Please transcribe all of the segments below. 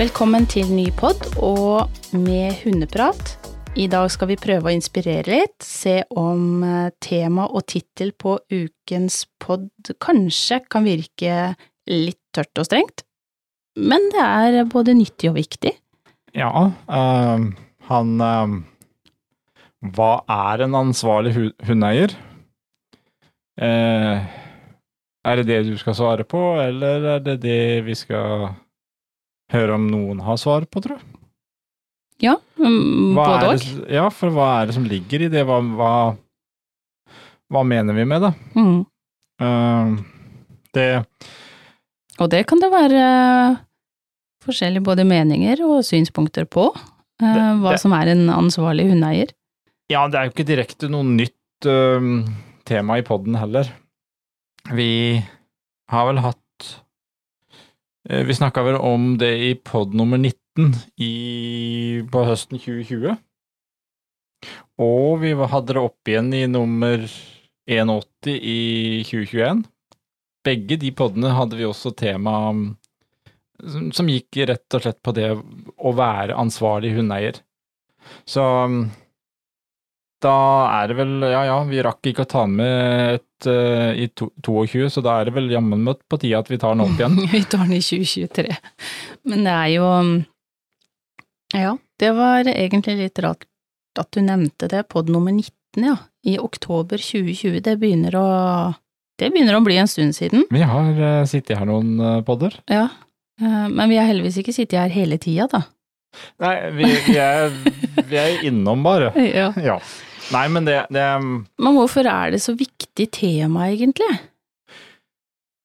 Velkommen til ny pod og med hundeprat. I dag skal vi prøve å inspirere litt, se om eh, tema og tittel på ukens pod kanskje kan virke litt tørt og strengt, men det er både nyttig og viktig. Ja, øh, han øh, Hva er en ansvarlig hu hundeeier? Eh, er det det du skal svare på, eller er det det vi skal høre om noen har svar på, tror jeg. Ja, um, både òg. Ja, for hva er det som ligger i det? Hva, hva, hva mener vi med det? Mm. Uh, det Og det kan det være forskjellige både meninger og synspunkter på, Uh, Det- hva det- som er en ansvarlig hundeeier. Ja, det er jo ikke direkte noe nytt uh, tema i podden heller. Vi har vel hatt eh, Vi snakka vel om det i pod nummer 19 i, på høsten 2020. Og vi hadde det opp igjen i nummer 81 i 2021. Begge de podene hadde vi også tema som, gikk rett og slett på det å være ansvarlig hundeeier. Så da er det vel Ja ja, vi rakk ikke å ta den med et uh, i to, 22, så da er det vel jammen møtt på tide at vi tar den opp igjen. Vi tar den i 2023. Men det er jo Ja, det var egentlig litt rart at du nevnte det, pod nummer 19, ja. I oktober 2020. Det begynner å Det begynner å bli en stund siden. Vi har uh, sittet her noen uh, podder. Ja. Men vi har heldigvis ikke sittet her hele tida, da. Nei, vi, vi, er, vi er innom, bare. Ja. Ja. Nei, men det, det Men hvorfor er det så viktig tema, egentlig?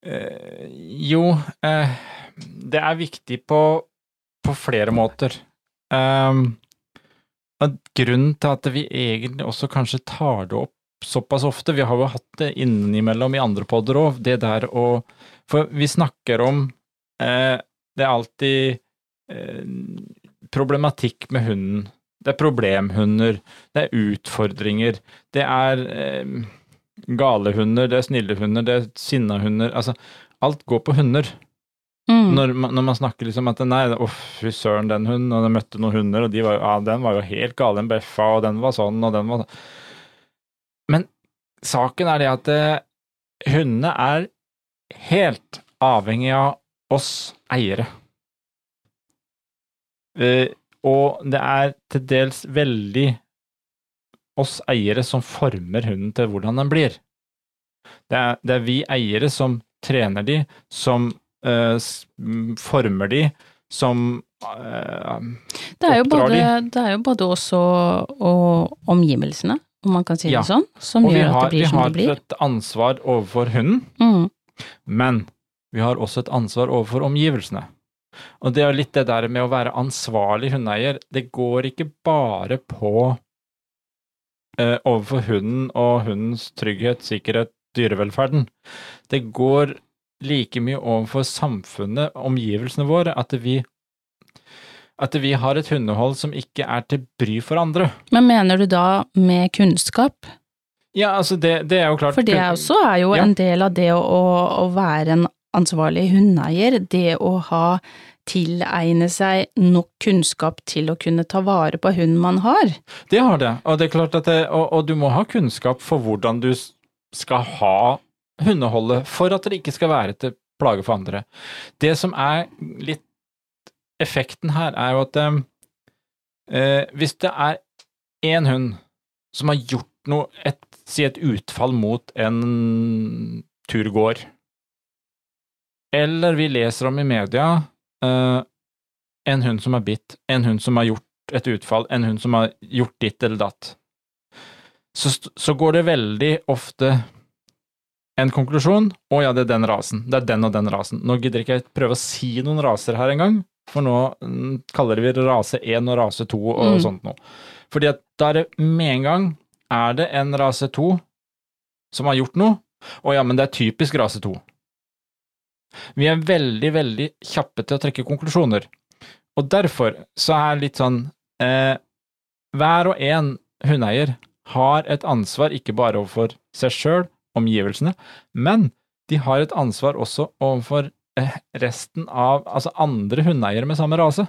eh, Jo, eh, det er viktig på, på flere måter. Eh, grunnen til at vi egentlig også kanskje tar det opp såpass ofte, vi har jo hatt det innimellom i andre podder òg, det der å For vi snakker om eh, Det er alltid eh, problematikk med hunden. Det er problemhunder, det er utfordringer, det er eh, gale hunder, det er snille hunder, det er sinna hunder. Altså, alt går på hunder. Mm. Når, man, når man snakker liksom at nei, å fy søren, den hunden, og jeg møtte noen hunder, og de var, ja, den var jo helt gal, den bøffa, og den var sånn, og den var sånn. Men saken er det at eh, hundene er helt avhengig av oss eiere. Eh, og det er til dels veldig oss eiere som former hunden til hvordan den blir. Det er, det er vi eiere som trener de, som uh, former de, som uh, Det er jo oppdrar både, de. det er jo både oss og, omgivelsene, om man kan si Ja. det sånn, som Og gjør gjør at det blir som det blir. Vi har et ansvar overfor hunden, Mm. men vi har også et ansvar overfor omgivelsene. Og det er litt det der med å være ansvarlig hundeeier. Det går ikke bare på eh, overfor hunden og hundens trygghet, sikkerhet, dyrevelferden. Det går like mye overfor samfunnet, omgivelsene våre, at vi at vi har et hundehold som ikke er til bry for andre. Men mener du da med kunnskap? Ja, altså det, det er jo klart For det også er jo Ja. en del av det å, å være en ansvarlig hundeeier, det å ha tilegne seg nok kunnskap til å kunne ta vare på hunden man har. Det har det, og det er klart at det, og, og du må ha kunnskap for hvordan du skal ha hundeholdet for at det ikke skal være til plage for andre. Det som er litt effekten her, er jo at eh, hvis det er én hund som har gjort noe, et, si et utfall mot en turgåer, eller vi leser om i media eh, en hund som er bitt, en hund som har gjort et utfall, en hund som har gjort ditt eller datt, så, så går det veldig ofte en konklusjon å ja, det er den rasen, det er den og den rasen. Nå gidder ikke jeg prøve å si noen raser her engang, for nå mm, kaller vi det rase 1 og rase 2 og Mm. sånt noe. Fordi at da er det med en gang er det en rase 2 som har gjort noe, å ja, men det er typisk rase 2. Vi er veldig, veldig kjappe til å trekke konklusjoner. Og derfor så er litt sånn eh, Hver og en hundeeier har et ansvar ikke bare overfor seg sjøl, omgivelsene, men de har et ansvar også overfor eh, resten av Altså andre hundeeiere med samme rase.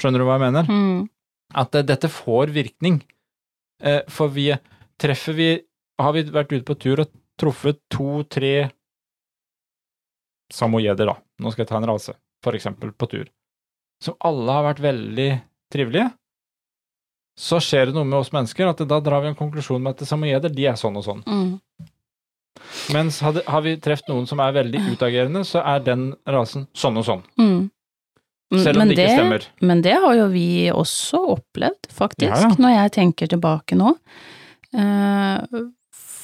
Skjønner du hva jeg mener? Mm. At eh, dette får virkning. Eh, for vi treffer vi Har vi vært ute på tur og truffet to-tre samoyeder, da, nå skal jeg ta en rase, for eksempel, på tur, som alle har vært veldig trivelige, så skjer det noe med oss mennesker at da drar vi en konklusjon med at samojeder, de er sånn og sånn. Mm. Mens hadde, har vi truffet noen som er veldig utagerende, så er den rasen sånn og sånn. Mm. Selv om Men det ikke stemmer. Men det har jo vi også opplevd, faktisk, Ja, ja. når jeg tenker tilbake nå. Eh,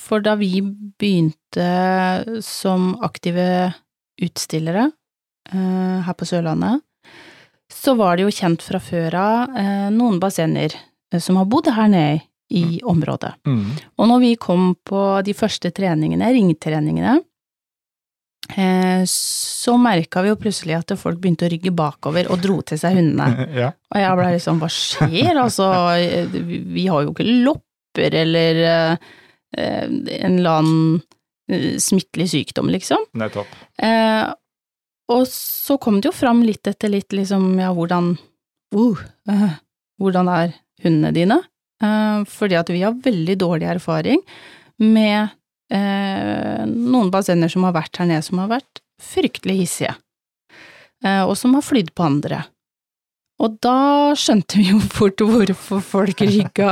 For da vi begynte som aktive utstillere eh, her på Sørlandet, så var det jo kjent fra før av eh, noen bassenger eh, som har bodd her nede i området. Mm. Og når vi kom på de første treningene, ringtreningene, eh, så merka vi jo plutselig at folk begynte å rygge bakover og dro til seg hundene. ja. Og jeg ble liksom, hva skjer? Altså, vi vi har jo ikke lopper eller eh, eh, en eller annen eh, smittelig sykdom, liksom. Nettopp. Eh, og så kom det jo fram litt etter litt, liksom, ja, hvordan uh, eh, Hvordan er hundene dine? Eh, fordi at vi har veldig dårlig erfaring med eh, noen bassenger som har vært her nede, som har vært fryktelig hissige, eh, og som har flydd på andre. Og da skjønte vi jo fort hvorfor folk rygga,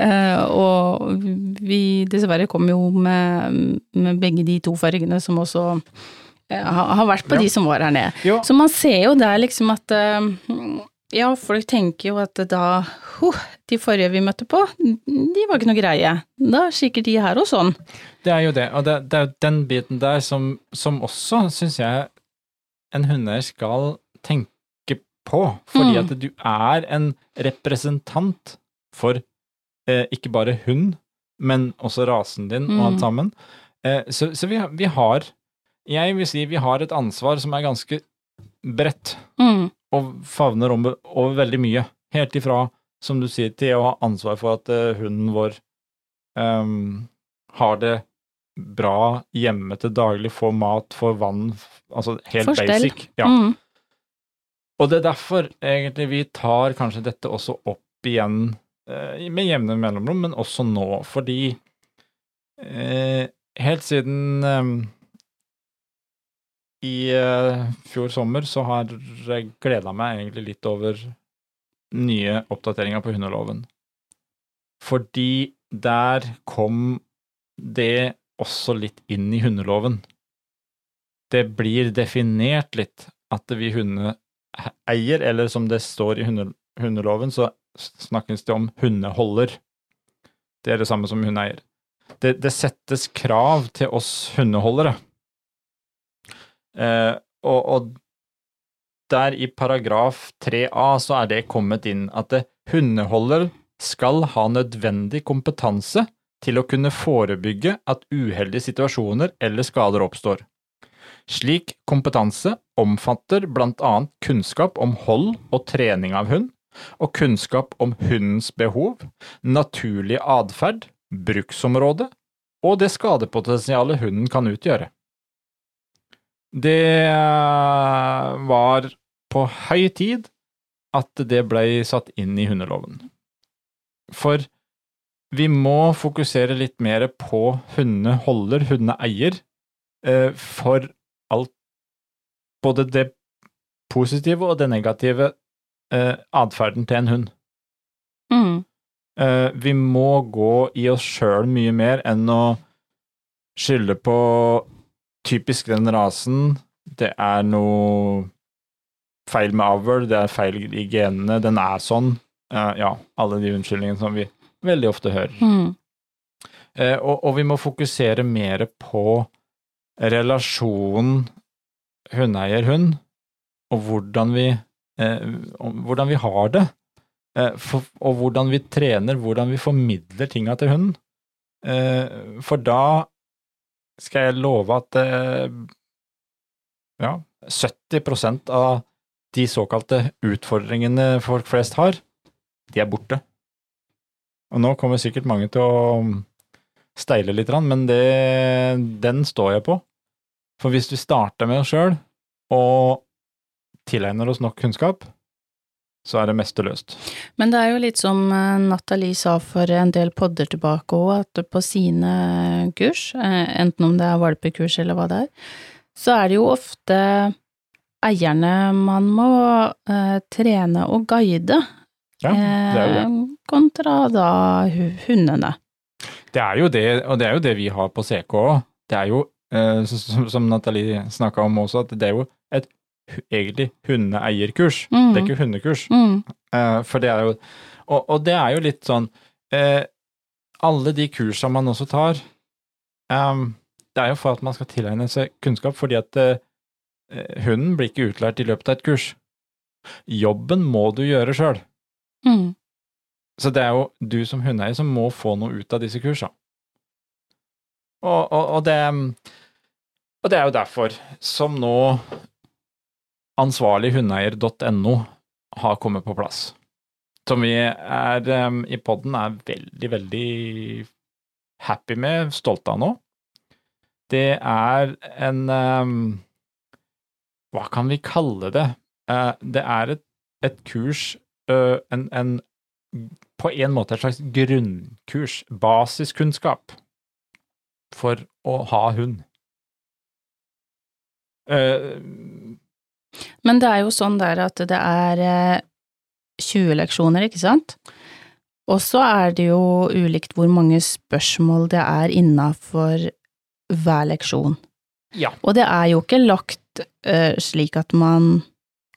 eh, og vi dessverre kom jo med, med begge de to fargene som også eh, har vært på Ja. de som var her nede. Ja. Så man ser jo der liksom at eh, Ja, folk tenker jo at da huh, De forrige vi møtte på, de var ikke noe greie. Da er sikkert de her og sånn. Det er jo det, og det, det er jo den biten der som, som også, syns jeg, en hundeeier skal tenke på, fordi Mm. at du er en representant for eh, ikke bare hund, men også rasen din og alt Mm. sammen. Eh, så så vi, vi har, jeg vil si vi har et ansvar som er ganske bredt, Mm, og favner om, over veldig mye. Helt ifra, som du sier, til å ha ansvar for at eh, hunden vår ehm, har det bra hjemme til daglig, får mat, får vann, altså helt Forstell. basic. Ja. mm, Og det er derfor egentlig vi tar kanskje dette også opp igjen eh, med jevne mellomrom, men også nå, fordi eh, helt siden eh, i eh, fjor sommer så har jeg gleda meg egentlig litt over nye oppdateringer på hundeloven. Fordi der kom det også litt inn i hundeloven. Det blir definert litt at vi hundeeier, eller som det står i hunde, hundeloven, så snakkes det om hundeholder. Det er det samme som hundeeier. Det, det settes krav til oss hundeholdere. Eh, og, og der i paragraf 3a så er det kommet inn at det, hundeholder skal ha nødvendig kompetanse til å kunne forebygge at uheldige situasjoner eller skader oppstår. Slik kompetanse omfatter blant annet kunnskap om hold og trening av hund, og kunnskap om hundens behov, naturlig atferd, bruksområde og det skadepotensialet hunden kan utgjøre. Det eh, var på høy tid at det ble satt inn i hundeloven. For vi må fokusere litt mer på hundeholder, hundeeier, eh, for Både det positive og det negative eh, atferden til en hund. mm, Eh, vi må gå i oss sjøl mye mer enn å skylde på typisk den rasen. Det er noe feil med avl, det er feil i genene, den er sånn. Eh, ja, alle de unnskyldningene som vi veldig ofte hører. mm, Eh, og, og vi må fokusere mer på relasjonen hundeeier-hund, og hvordan vi, eh, hvordan vi har det. Eh, for, og hvordan vi trener, hvordan vi formidler tinga til hunden. Eh, for da skal jeg love at eh, ja, 70% av de såkalte utfordringene folk flest har, de er borte. Og nå kommer sikkert mange til å steile litt, men det, den står jeg på. For hvis vi starter med oss sjøl, og tilegner oss nok kunnskap, så er det meste løst. Men det er jo litt som eh, Nathalie sa for en del podder tilbake òg, at på sine kurs, eh, enten om det er valpekurs eller hva det er, så er det jo ofte eierne man må eh, trene og guide, Ja, det er jo det. eh, kontra da hundene. Det er jo det, og det er jo det vi har på CK òg. Det er jo, som, som Nathalie snakka om også, at det er jo et egentlig hundeeierkurs. Mm. Det er ikke hundekurs. Mm. Eh, for det er jo og, og det er jo litt sånn eh, Alle de kursene man også tar, um, det er jo for at man skal tilegne seg kunnskap, fordi at eh, eh, hunden blir ikke utlært i løpet av et kurs. Jobben må du gjøre sjøl. Mm. Så det er jo du som hundeeier som må få noe ut av disse kursene. Og, og, og, det, og det er jo derfor som nå ansvarlighundeeier.no har kommet på plass. Som vi er i podden er veldig, veldig happy med, stolte av nå. Det er en Hva kan vi kalle det? Eh, det er et, et kurs, en, en på en måte et slags grunnkurs, basiskunnskap, for å ha hund. Eh, Men det er jo sånn der at det er eh, 20 leksjoner, ikke sant? Og så er det jo ulikt hvor mange spørsmål det er innafor hver leksjon. ja. Og det er jo ikke lagt uh, slik at man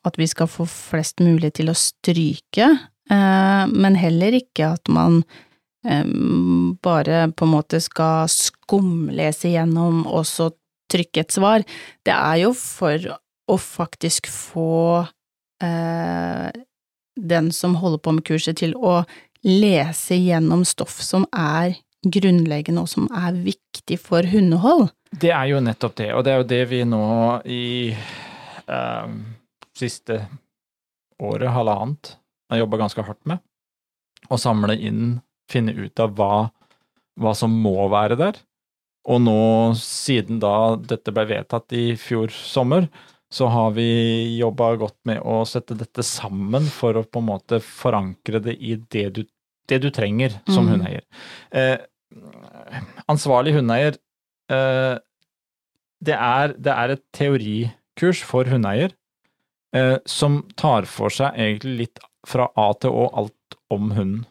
at vi skal få flest mulig til å stryke, eh, men heller ikke at man eh, bare på en måte skal skumlese gjennom og så trykke et svar. Det er jo for å faktisk få eh, den som holder på med kurset til å lese gjennom stoff som er grunnleggende og som er viktig for hundehold. Det er jo nettopp det, og det er jo det vi nå i eh, siste året, halvannet, har jobba ganske hardt med. Å samle inn, finne ut av hva, hva som må være der. Og nå, siden da dette ble vedtatt i fjor sommer, så har vi jobba godt med å sette dette sammen for å på en måte forankre det i det du, det du trenger som Mm. hundeeier. Eh, ansvarlig hundeeier eh, det, er, det er et teorikurs for hundeeier eh, som tar for seg egentlig litt fra A til Å alt om hunden.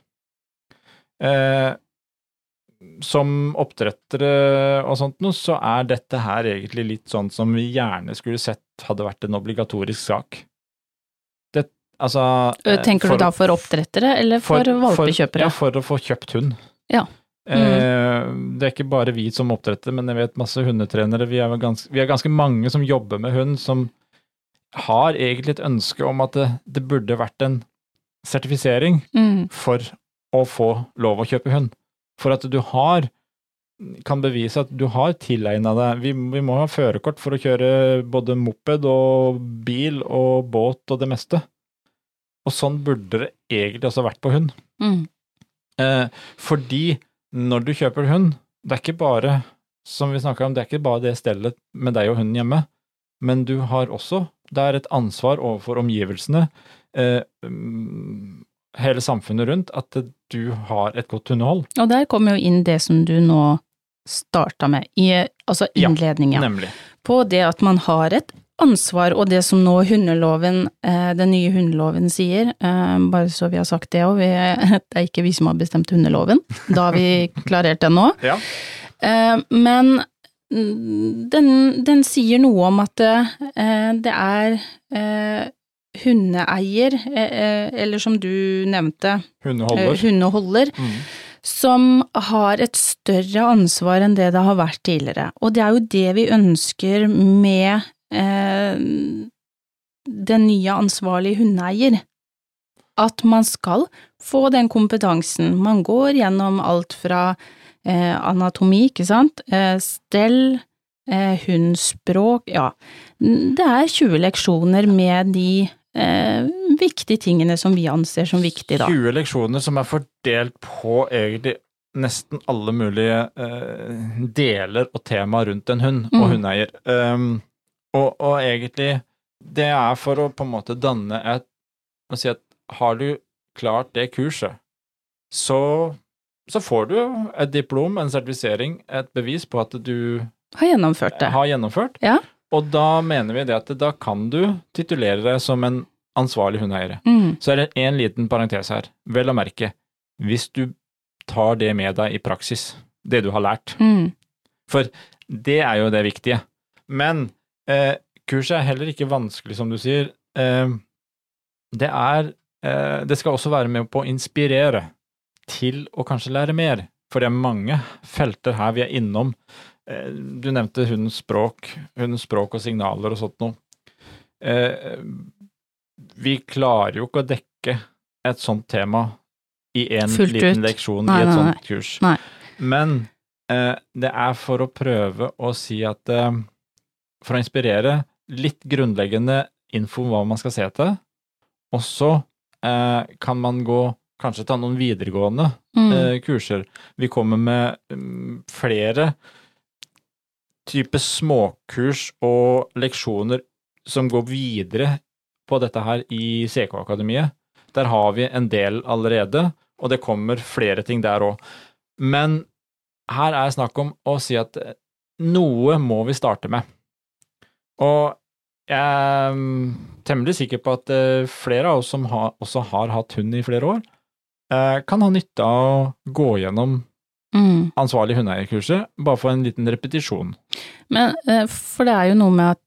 Eh, som oppdrettere og sånt noe, så er dette her egentlig litt sånn som vi gjerne skulle sett hadde vært en obligatorisk sak. Det, altså eh, Tenker for- du da for oppdrettere eller for, valpekjøpere? ja, for å få kjøpt hund. Ja. Eh, det er ikke bare vi som oppdretter, men jeg vet masse hundetrenere. Vi er, ganske, vi er ganske mange som jobber med hund, som har egentlig et ønske om at det, det burde vært en sertifisering Mm, for å få lov å kjøpe hund. For at du har kan bevise at du har tilegna deg vi, vi må ha førerkort for å kjøre både moped og bil og båt og det meste. Og sånn burde det egentlig også vært på hund. mm, Eh, fordi når du kjøper hund, det er ikke bare, som vi snakka om, det er ikke bare det stellet med deg og hunden hjemme, men du har også, det er et ansvar overfor omgivelsene, eh, mm, hele samfunnet rundt, at du har et godt hundehold. Og der kommer jo inn det som du nå starta med, i altså Ja, innledninga, Nemlig. på det at man har et ansvar, og det som nå hundeloven, eh, den nye hundeloven sier, eh, bare så vi har sagt det òg, det er ikke vi som har bestemt hundeloven, da har vi klarert den nå. Ja. Eh, men den, den sier noe om at det er hundeeier, eh, eh, eller som du nevnte, eh, Hundeholder. hundeholder, Mm. som har et større ansvar enn det det har vært tidligere. Og det er jo det vi ønsker med eh, den nye ansvarlige hundeeier. At man skal få den kompetansen. Man går gjennom alt fra eh, anatomi, ikke sant, eh, stell, eh, hundspråk, ja. Det er 20 leksjoner med de eh, viktige tingene som vi anser som viktige, da. 20 leksjoner som er fordelt på egentlig nesten alle mulige eh, deler og tema rundt en hund og Mm. hundeeier. Um, og, og egentlig det er for å på en måte danne et og si at har du klart det kurset, så, så får du et diplom, en sertifisering, et bevis på at du Har gjennomført det. har gjennomført. Ja. Og da mener vi det at da kan du titulere deg som en ansvarlig hundeeier. Mm. Så er det en liten parentes her. Vel å merke, hvis du tar det med deg i praksis, det du har lært. Mm. For det er jo det viktige. Men eh, kurset er heller ikke vanskelig, som du sier. Eh, det er eh, Det skal også være med på å inspirere til å kanskje lære mer. For det er mange felter her vi er innom. Eh, du nevnte hundens språk, hundens språk og signaler og sånt noe. Eh, vi klarer jo ikke å dekke et sånt tema i en Fullt liten ut. leksjon Nei, i et nei, sånt nei. kurs. Men eh, det er for å prøve å si at eh, For å inspirere litt grunnleggende info om hva man skal se etter, og så eh, kan man gå Kanskje ta noen videregående Mm. kurser. Vi kommer med mm, flere type småkurs og leksjoner som går videre på dette her i CK-akademiet. Der har vi en del allerede, og det kommer flere ting der òg. Men her er snakk om å si at eh, noe må vi starte med. Og jeg er mm, temmelig sikker på at eh, flere av oss som har, også har hatt hund i flere år, eh, kan ha nytte av å gå gjennom Mm. ansvarlig hundeeierkurset, bare for en liten repetisjon. Men eh, for det er jo noe med at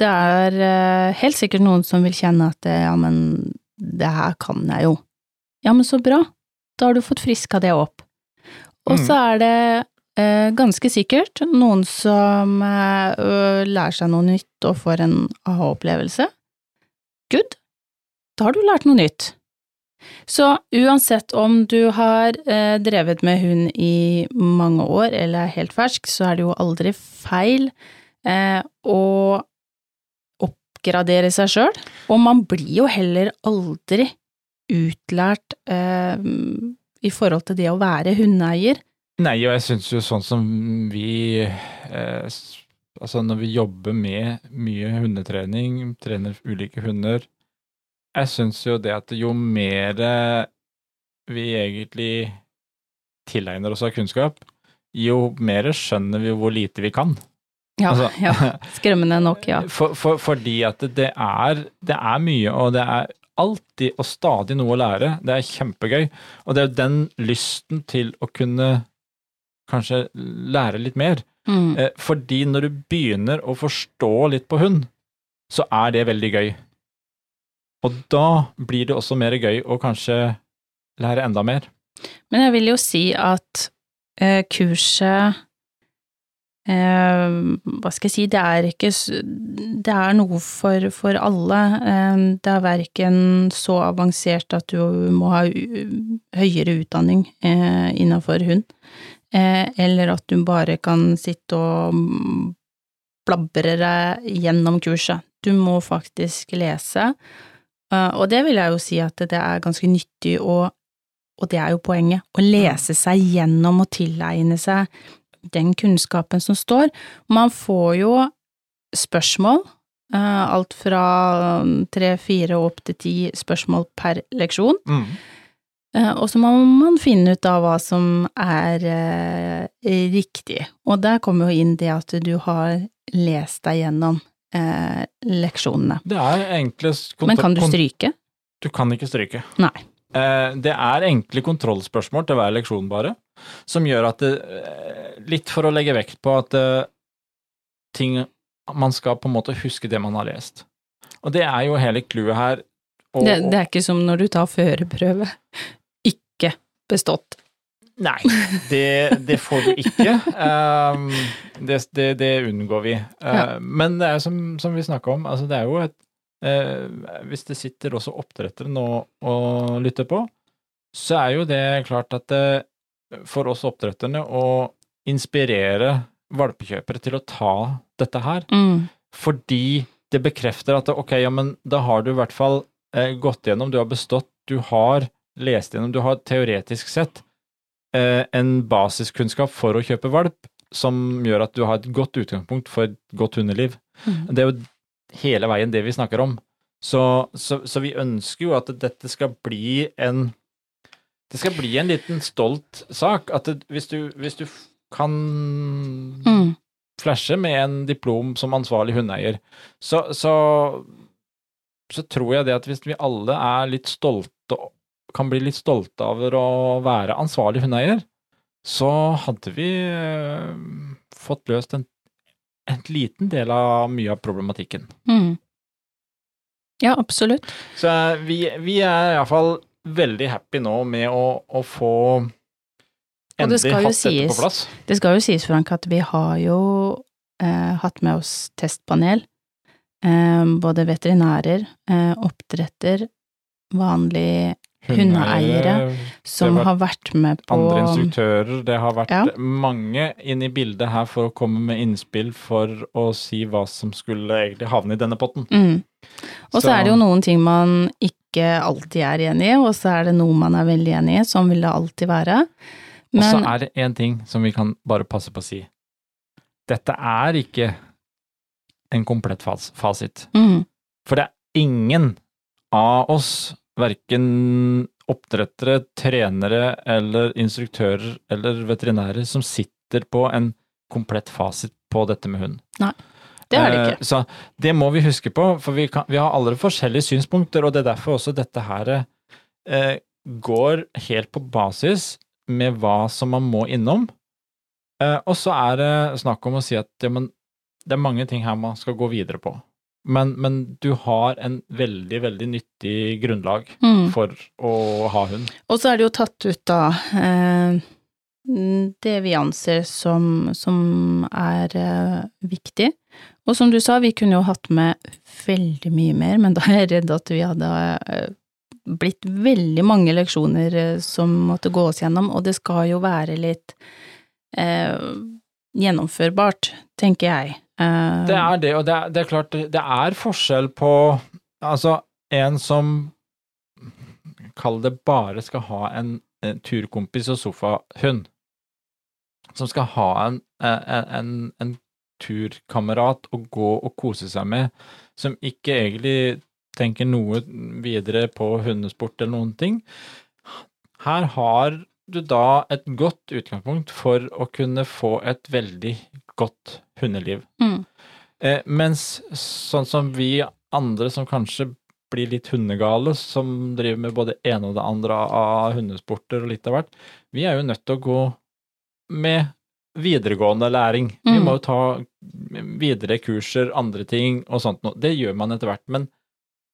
det er eh, helt sikkert noen som vil kjenne at eh, ja, men det her kan jeg jo. Ja, men så bra, da har du fått friska det opp. Og Mm. så er det eh, ganske sikkert noen som eh, lærer seg noe nytt og får en aha-opplevelse. Good, da har du lært noe nytt. Så uansett om du har eh, drevet med hund i mange år eller er helt fersk, så er det jo aldri feil eh, å oppgradere seg sjøl, og man blir jo heller aldri utlært eh, i forhold til det å være hundeeier. Nei, og jeg syns jo sånn som vi eh, Altså når vi jobber med mye hundetrening, trener ulike hunder Jeg syns jo det at jo mer vi egentlig tilegner oss av kunnskap, jo mer skjønner vi hvor lite vi kan. Ja, Altså- ja. Skremmende nok, ja. For, for, fordi at det er, det er mye, og det er alltid og stadig noe å lære. Det er kjempegøy. Og det er den lysten til å kunne kanskje lære litt mer. Mm. Eh, Fordi når du begynner å forstå litt på hund, så er det veldig gøy. Og da blir det også mer gøy å kanskje lære enda mer. Men jeg vil jo si at eh, kurset eh, Hva skal jeg si, det er ikke Det er noe for, for alle. Eh, det er verken så avansert at du må ha høyere utdanning eh, innenfor hund, eh, eller at du bare kan sitte og blabre deg gjennom kurset. Du må faktisk lese, og det vil jeg jo si at det er ganske nyttig å og det er jo poenget, å lese seg gjennom og tilegne seg den kunnskapen som står. Man får jo spørsmål, eh, alt fra tre, fire og opp til ti spørsmål per leksjon, Mm. og så må man finne ut av hva som er eh, riktig. Og der kommer jo inn det at du har lest deg gjennom eh, leksjonene. Det er enkle Men kan du stryke? Du kan ikke stryke. Nei. Eh, Det er enkle kontrollspørsmål til hver leksjon, bare, som gjør at det eh, Litt for å legge vekt på at eh, ting Man skal på en måte huske det man har lest. Og det er jo hele clouet her. Og- Det, det er ikke som når du tar førerprøve. Ikke bestått. Nei, det, det får du ikke. Um, det, det, det unngår vi. Uh, Ja. Men det er som, som vi snakka om, altså det er jo et uh, Hvis det sitter også oppdrettere nå og lytter på, så er jo det klart at det, for oss oppdretterne å inspirere valpekjøpere til å ta dette her, Mm. fordi det bekrefter at ok, ja, men da har du i hvert fall uh, gått gjennom, du har bestått, du har lest gjennom, du har teoretisk sett eh, en basiskunnskap for å kjøpe valp, som gjør at du har et godt utgangspunkt for et godt hundeliv. Mm. Det er jo hele veien det vi snakker om. Så, så, så vi ønsker jo at dette skal bli en Det skal bli en liten stolt sak. At det, hvis, du, hvis du kan Mm. flashe med en diplom som ansvarlig hundeeier, så, så, så tror jeg det at hvis vi alle er litt stolte, kan bli litt stolte over å være ansvarlig hundeeier, så hadde vi eh, fått løst en, en liten del av mye av problematikken. Mm. Ja, absolutt. Så eh, vi, vi er iallfall veldig happy nå med å, å få endelig hatt sies, dette på plass. Det skal jo sies, Frank, at vi har jo eh, hatt med oss testpanel. Eh, både veterinærer, eh, oppdretter, vanlige hundeeiere som har vært med på andre instruktører. Det har vært Ja. mange inn i bildet her for å komme med innspill for å si hva som skulle egentlig havne i denne potten. mm. Og så er det jo noen ting man ikke alltid er enig i, og så er det noe man er veldig enig i. Sånn vil det alltid være. Og så er det én ting som vi kan bare passe på å si. Dette er ikke en komplett fas fasit. mm, For det er ingen av oss, verken oppdrettere, trenere eller instruktører eller veterinærer, som sitter på en komplett fasit på dette med hund. det er det Eh, ikke. Så det må vi huske på, for vi, kan, vi har alle forskjellige synspunkter, og det er derfor også dette her eh, går helt på basis med hva som man må innom. Eh, og så er det snakk om å si at ja, men, det er mange ting her man skal gå videre på. Men, men du har en veldig, veldig nyttig grunnlag Mm. for å ha hund. Og så er det jo tatt ut da eh, det vi anser som, som er eh, viktig. Og som du sa, vi kunne jo hatt med veldig mye mer, men da er jeg redd at vi hadde eh, blitt veldig mange leksjoner som måtte gås gjennom, og det skal jo være litt eh, gjennomførbart, tenker jeg. Eh, Det er det, og det er, det er klart det er forskjell på Altså, en som Kall det bare skal ha en, en turkompis og sofahund. Som skal ha en, en, en, en turkamerat å gå og kose seg med, som ikke egentlig tenker noe videre på hundesport eller noen ting. Her har du da et godt utgangspunkt for å kunne få et veldig godt hundeliv. mm, Eh, mens sånn som vi andre som kanskje blir litt hundegale, som driver med både ene og det andre av hundesporter og litt av hvert, vi er jo nødt til å gå med videregående læring. Vi Mm. må jo ta videre kurser, andre ting og sånt noe. Det gjør man etter hvert, men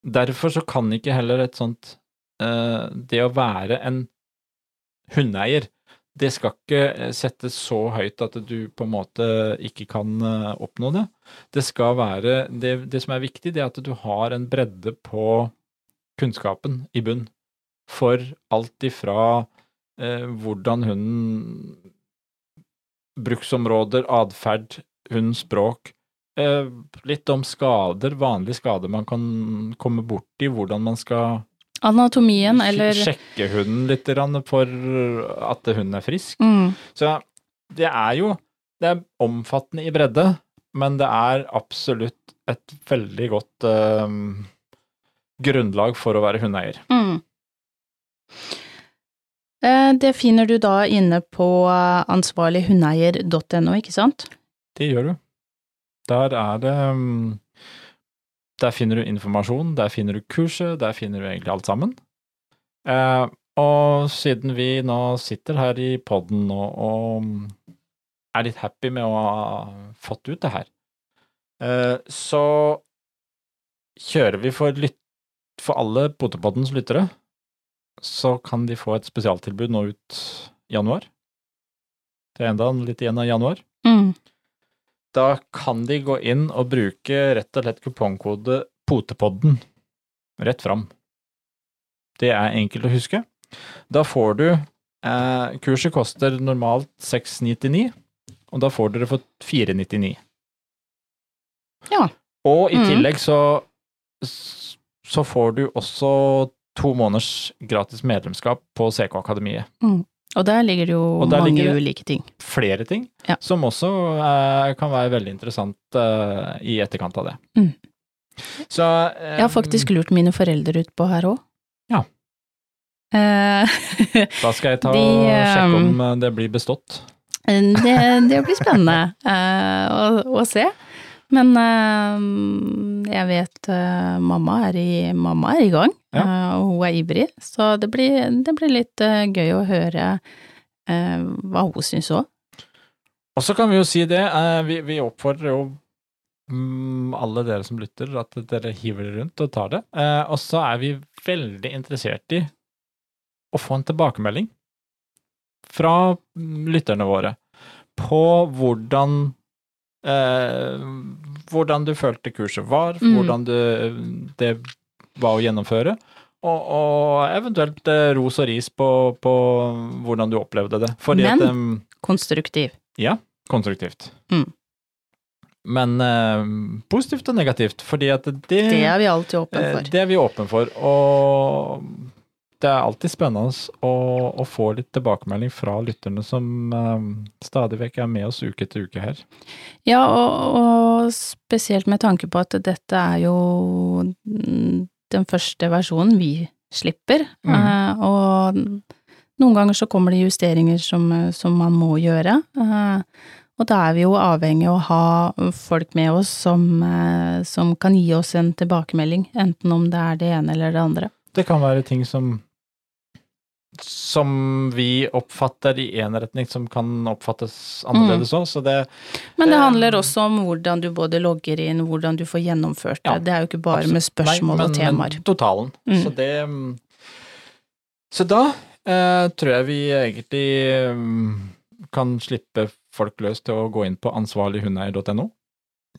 derfor så kan ikke heller et sånt eh, Det å være en hundeeier, det skal ikke settes så høyt at du på en måte ikke kan eh, oppnå det. Det være det, det som er viktig, det er at du har en bredde på kunnskapen i bunn. For alt ifra eh, hvordan hunden Bruksområder, atferd, hundens språk. Eh, litt om skader, vanlige skader man kan komme borti, hvordan man skal Anatomien, eller sjekke hunden litt for at hunden er frisk. mm, Så det er jo Det er omfattende i bredde, men det er absolutt et veldig godt eh, grunnlag for å være hundeeier. Mm. Eh, Det finner du da inne på eh, ansvarlighundeeier.no, ikke sant? Det gjør du. Der er det mm, Der finner du informasjon, der finner du kurset, der finner du egentlig alt sammen. Eh, og siden vi nå sitter her i poden og, og er litt happy med å ha fått ut det her, eh, så kjører vi for, lyt, for alle Potepoddens lyttere, så kan de få et spesialtilbud nå ut januar. Det er enda litt igjen av januar. Mm. Da kan de gå inn og bruke rett og slett kupongkode POTEPODDEN rett fram. Det er enkelt å huske. Da får du eh, Kurset koster normalt 699, og da får dere for 499. Ja. Og i mm. tillegg så så får du også to måneders gratis medlemskap på CK Akademiet. Og der ligger det jo mange ulike ting. flere ting Ja. som også eh, kan være veldig interessant eh, i etterkant av det. Mm. Så Jeg har faktisk lurt mine foreldre ut på her òg. Ja. Eh, Da skal jeg ta De, og sjekke um, om eh, det blir bestått. det, det blir spennende eh, å, å se. Men eh, jeg vet eh, mamma, er i, mamma er i gang, Ja. eh, og hun er ivrig. Så det blir, det blir litt gøy å høre hva hun syns òg. Og så kan vi jo si det, vi, vi oppfordrer jo mm, alle dere som lytter, at dere hiver det rundt og tar det. Eh, og så er vi veldig interessert i å få en tilbakemelding fra mm, lytterne våre på hvordan eh, hvordan du følte kurset var, Mm. hvordan du, det var å gjennomføre, og, og eventuelt eh, ros og ris på, på hvordan du opplevde det. Fordi Men- at em, Konstruktiv. konstruktivt. Mm. Men eh, positivt og negativt, fordi at det, Det er vi alltid åpne eh, for. det er vi åpne for. Og det er alltid spennende å, å få litt tilbakemelding fra lytterne som eh, stadig vekk er med oss uke etter uke her. Ja, og, og spesielt med tanke på at dette er jo den første versjonen vi slipper, Mm. eh, og noen ganger så kommer det justeringer som, som man må gjøre. eh, og da er vi jo avhengig av å ha folk med oss som, som kan gi oss en tilbakemelding, enten om det er det ene eller det andre. Det kan være ting som som vi oppfatter i én retning, som kan oppfattes annerledes òg, så det Men det handler også om hvordan du både logger inn, hvordan du får gjennomført det. Ja, det er jo ikke bare med spørsmål Nei, og temaer. Men totalen. Mm. Så det mm, Så da eh, tror jeg vi egentlig mm, kan slippe folk løs til å gå inn på ansvarlighundeeier.no.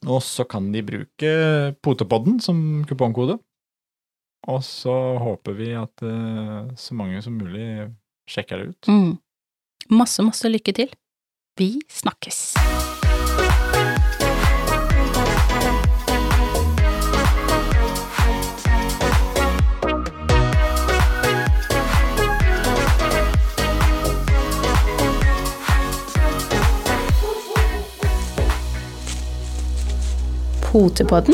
Og så kan de bruke potepodden som kupongkode. Og så håper vi at uh, så mange som mulig sjekker det ut. Mm. Masse, masse lykke til. Vi snakkes. Potepodden,